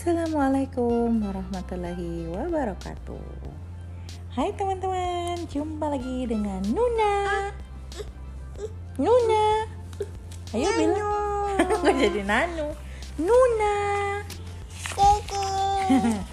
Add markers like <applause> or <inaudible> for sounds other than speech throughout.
Assalamualaikum warahmatullahi wabarakatuh. Hai teman-teman, jumpa lagi dengan Nuna. Nuna. Ayo bilang. <laughs> Gak jadi Nanu? Nuna. <laughs>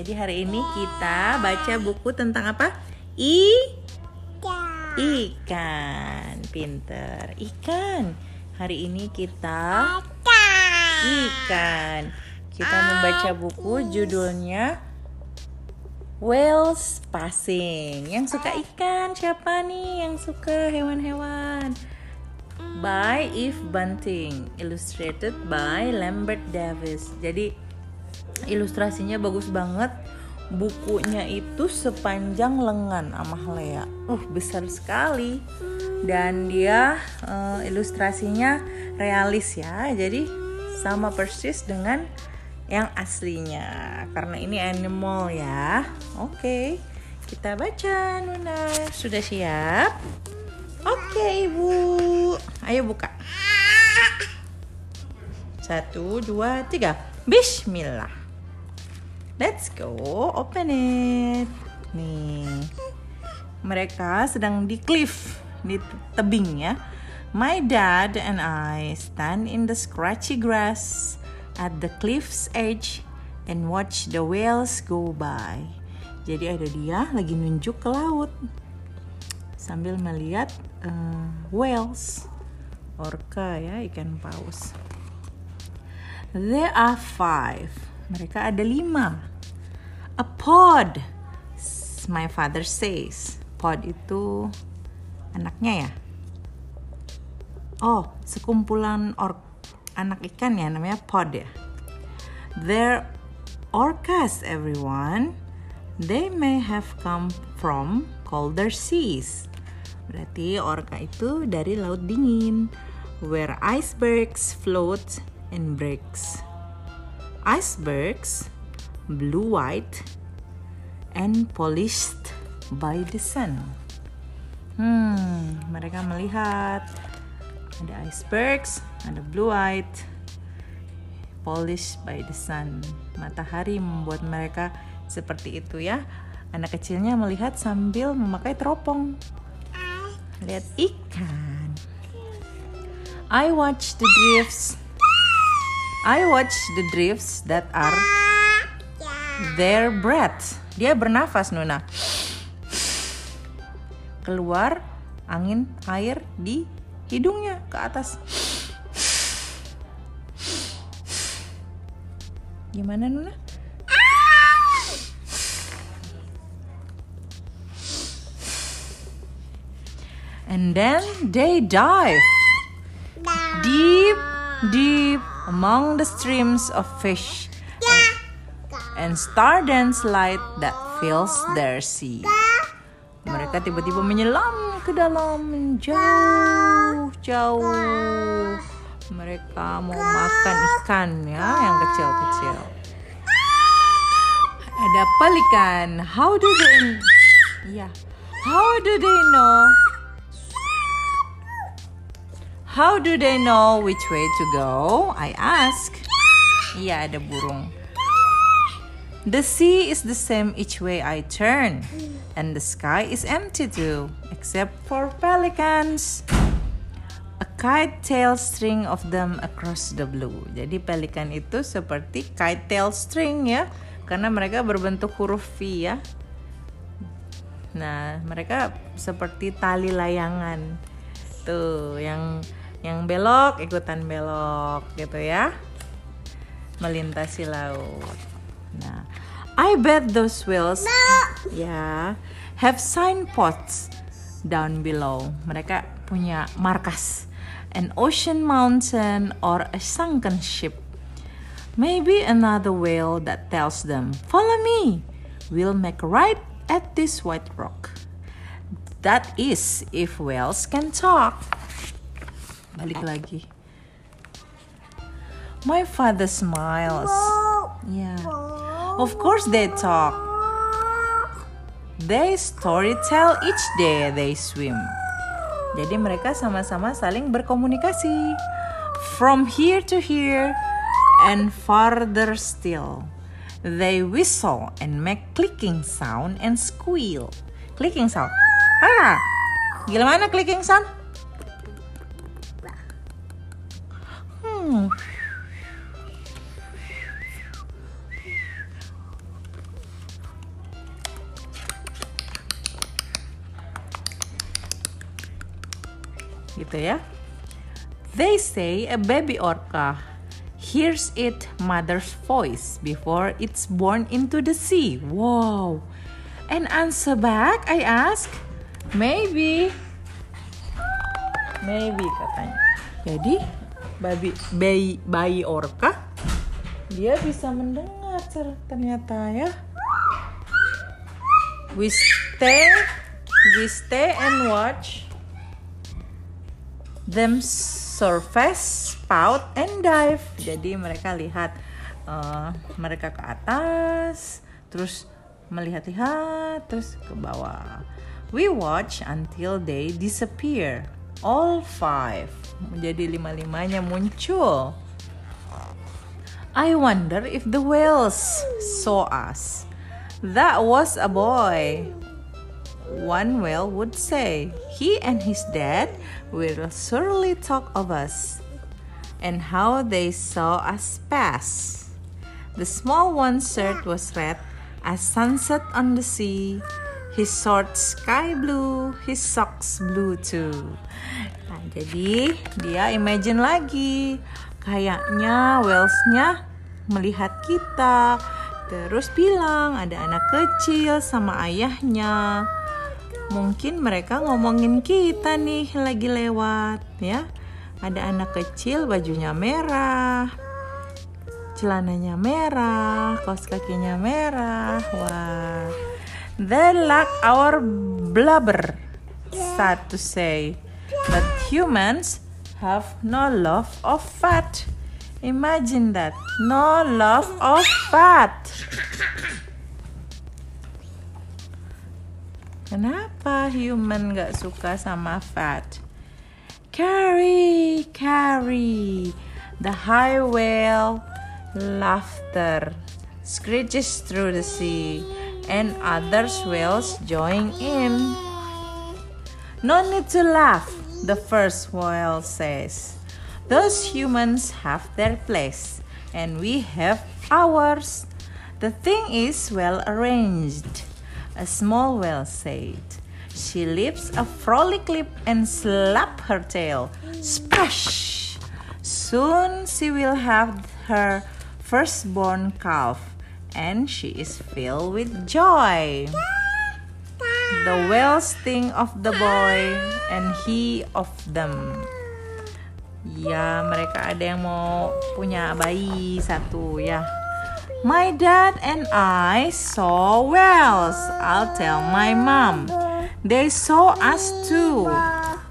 Jadi hari ini kita baca buku tentang apa? I. Ikan. Pinter. Ikan. Hari ini kita Ikan Kita membaca buku judulnya Whales Passing Yang suka ikan siapa nih yang suka hewan-hewan? By Eve Bunting Illustrated by Lambert Davis Jadi ilustrasinya bagus banget bukunya itu sepanjang lengan Amahlea. Uh, besar sekali. Dan dia uh, ilustrasinya realis ya. Jadi sama persis dengan yang aslinya. Karena ini animal ya. Oke. Kita baca Nuna. Sudah siap? Oke, Ibu. Ayo buka. Satu, dua, tiga. Bismillah. Let's go, open it. Nih, mereka sedang di cliff, di tebing ya. My dad and I stand in the scratchy grass at the cliff's edge and watch the whales go by. Jadi ada dia lagi nunjuk ke laut sambil melihat uh, whales, orca ya ikan paus. There are five. Mereka ada lima. A pod, my father says. Pod itu anaknya ya? Oh, sekumpulan or anak ikan ya namanya pod ya. They're orcas everyone. They may have come from colder seas. Berarti orca itu dari laut dingin where icebergs float and breaks. Icebergs blue white and polished by the sun. Hmm, mereka melihat ada icebergs, ada blue white, polished by the sun. Matahari membuat mereka seperti itu ya. Anak kecilnya melihat sambil memakai teropong. Lihat ikan. I watch the drifts. I watch the drifts that are their breath. Dia bernafas Nuna. Keluar angin air di hidungnya ke atas. Gimana Nuna? And then they dive deep, deep among the streams of fish and star dance light that fills their sea. Mereka tiba-tiba menyelam ke dalam jauh, jauh. Mereka mau makan ikan ya, yang kecil-kecil. Ada pelikan. How do they? Ya, how do they know? How do they know which way to go? I ask. Iya, ada burung. The sea is the same each way I turn, and the sky is empty too, except for pelicans. Kite tail string of them across the blue. Jadi pelikan itu seperti kite tail string ya, karena mereka berbentuk huruf V ya. Nah, mereka seperti tali layangan. Tuh, yang yang belok ikutan belok gitu ya. Melintasi laut. Nah, I bet those whales ya yeah, have signposts down below. Mereka punya markas, an ocean mountain or a sunken ship. Maybe another whale that tells them, "Follow me. We'll make right at this white rock." That is if whales can talk. Balik lagi. My father smiles. Yeah. Of course they talk. They story tell each day they swim. Jadi mereka sama-sama saling berkomunikasi. From here to here and farther still. They whistle and make clicking sound and squeal. Clicking sound. Ah, gimana clicking sound? Gitu ya. They say a baby orca hears it mother's voice before it's born into the sea. Wow. And answer back, I ask, maybe. Maybe katanya. Jadi babi bayi bayi orca dia bisa mendengar ternyata ya. We stay we stay and watch them surface, spout, and dive. Jadi mereka lihat uh, mereka ke atas, terus melihat-lihat, terus ke bawah. We watch until they disappear. All five. Menjadi lima-limanya muncul. I wonder if the whales saw us. That was a boy. One whale would say, He and his dad will surely talk of us and how they saw us pass. The small one's shirt was red as sunset on the sea His shorts sky blue, his socks blue too. Nah, jadi dia imagine lagi, kayaknya whales-nya melihat kita, terus bilang ada anak kecil sama ayahnya. Mungkin mereka ngomongin kita nih lagi lewat ya. Ada anak kecil bajunya merah, celananya merah, kaos kakinya merah. Wah. They lack our blubber, sad to say. But humans have no love of fat. Imagine that. No love of fat. Kenapa human gak suka sama fat? Carry, carry. The high whale laughter screeches through the sea and others whales join in. No need to laugh, the first whale says. Those humans have their place, and we have ours. The thing is well arranged, a small whale said. She lifts a frolic lip and slap her tail. Splash! Soon she will have her firstborn calf and she is filled with joy. The whales think of the boy and he of them. Ya, mereka ada yang mau punya bayi satu ya. My dad and I saw whales. I'll tell my mom. They saw us too.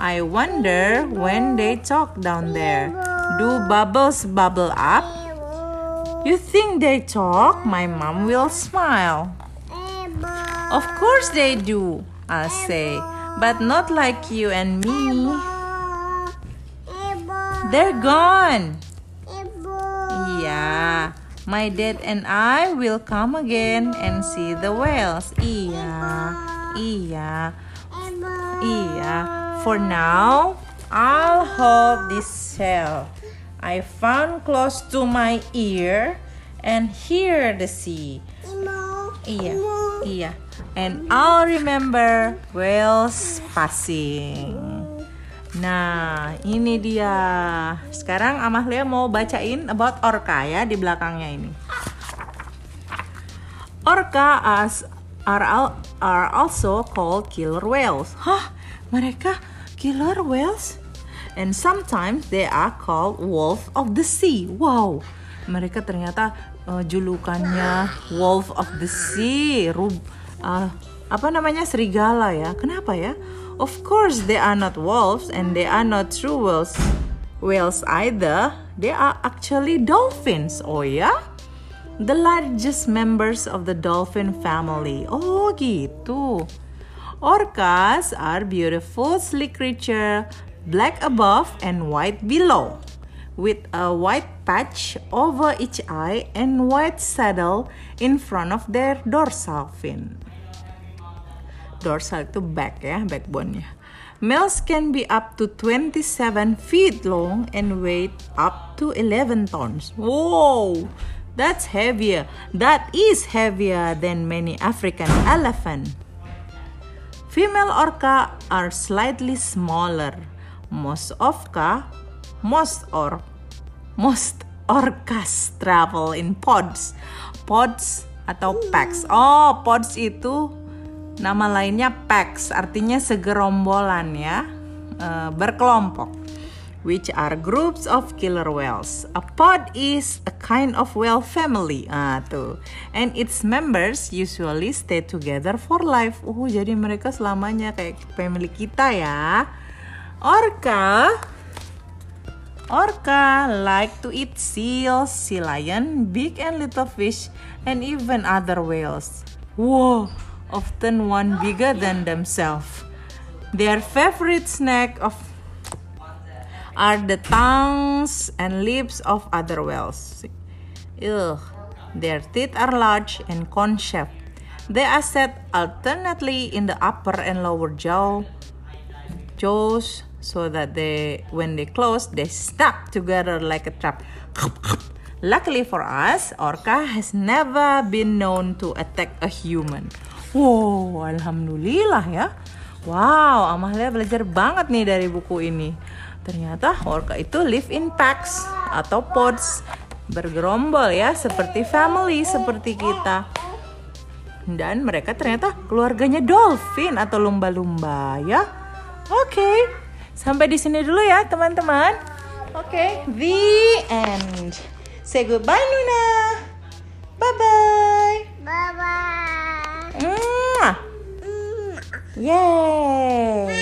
I wonder when they talk down there. Do bubbles bubble up? You think they talk? My mom will smile. Of course they do, I'll say, but not like you and me. They're gone. Yeah, my dad and I will come again and see the whales. Iya, iya, iya. For now, I'll hold this shell. I found close to my ear and hear the sea. Iya, iya. And I'll remember whales passing. Nah, ini dia. Sekarang Amahlia mau bacain about orca ya di belakangnya ini. Orca as are, are also called killer whales. Hah? Mereka killer whales? and sometimes they are called wolf of the sea. Wow, mereka ternyata uh, julukannya wolf of the sea. Rub, uh, apa namanya serigala ya? Kenapa ya? Of course they are not wolves and they are not true whales. Whales either. They are actually dolphins. Oh ya? The largest members of the dolphin family. Oh gitu. Orcas are beautiful, sleek creature black above and white below. with a white patch over each eye and white saddle in front of their dorsal fin. Dorsal itu back ya, backbone-nya. Males can be up to 27 feet long and weight up to 11 tons. Whoa! That's heavier. That is heavier than many African elephant. Female orca are slightly smaller. Most orca, most or most orcas travel in pods. Pods atau packs. Oh, pods itu Nama lainnya packs, artinya segerombolan ya, uh, berkelompok. Which are groups of killer whales. A pod is a kind of whale family. Ah tuh. And its members usually stay together for life. Oh, jadi mereka selamanya kayak family kita ya. Orca Orca like to eat seals, sea lion, big and little fish, and even other whales. Wow, often one bigger than themselves. Their favorite snack of are the tongues and lips of other whales. Ugh. Their teeth are large and cone-shaped. They are set alternately in the upper and lower jaw, jaws, so that they, when they close, they snap together like a trap. Luckily for us, orca has never been known to attack a human. Wow, alhamdulillah ya. Wow, Amalia belajar banget nih dari buku ini. Ternyata orca itu live in packs atau pods, bergerombol ya, seperti family seperti kita. Dan mereka ternyata keluarganya dolphin atau lumba-lumba ya. Oke, okay. sampai di sini dulu ya teman-teman. Oke, okay. the end. Say goodbye Nuna. Bye bye. 嗯，耶！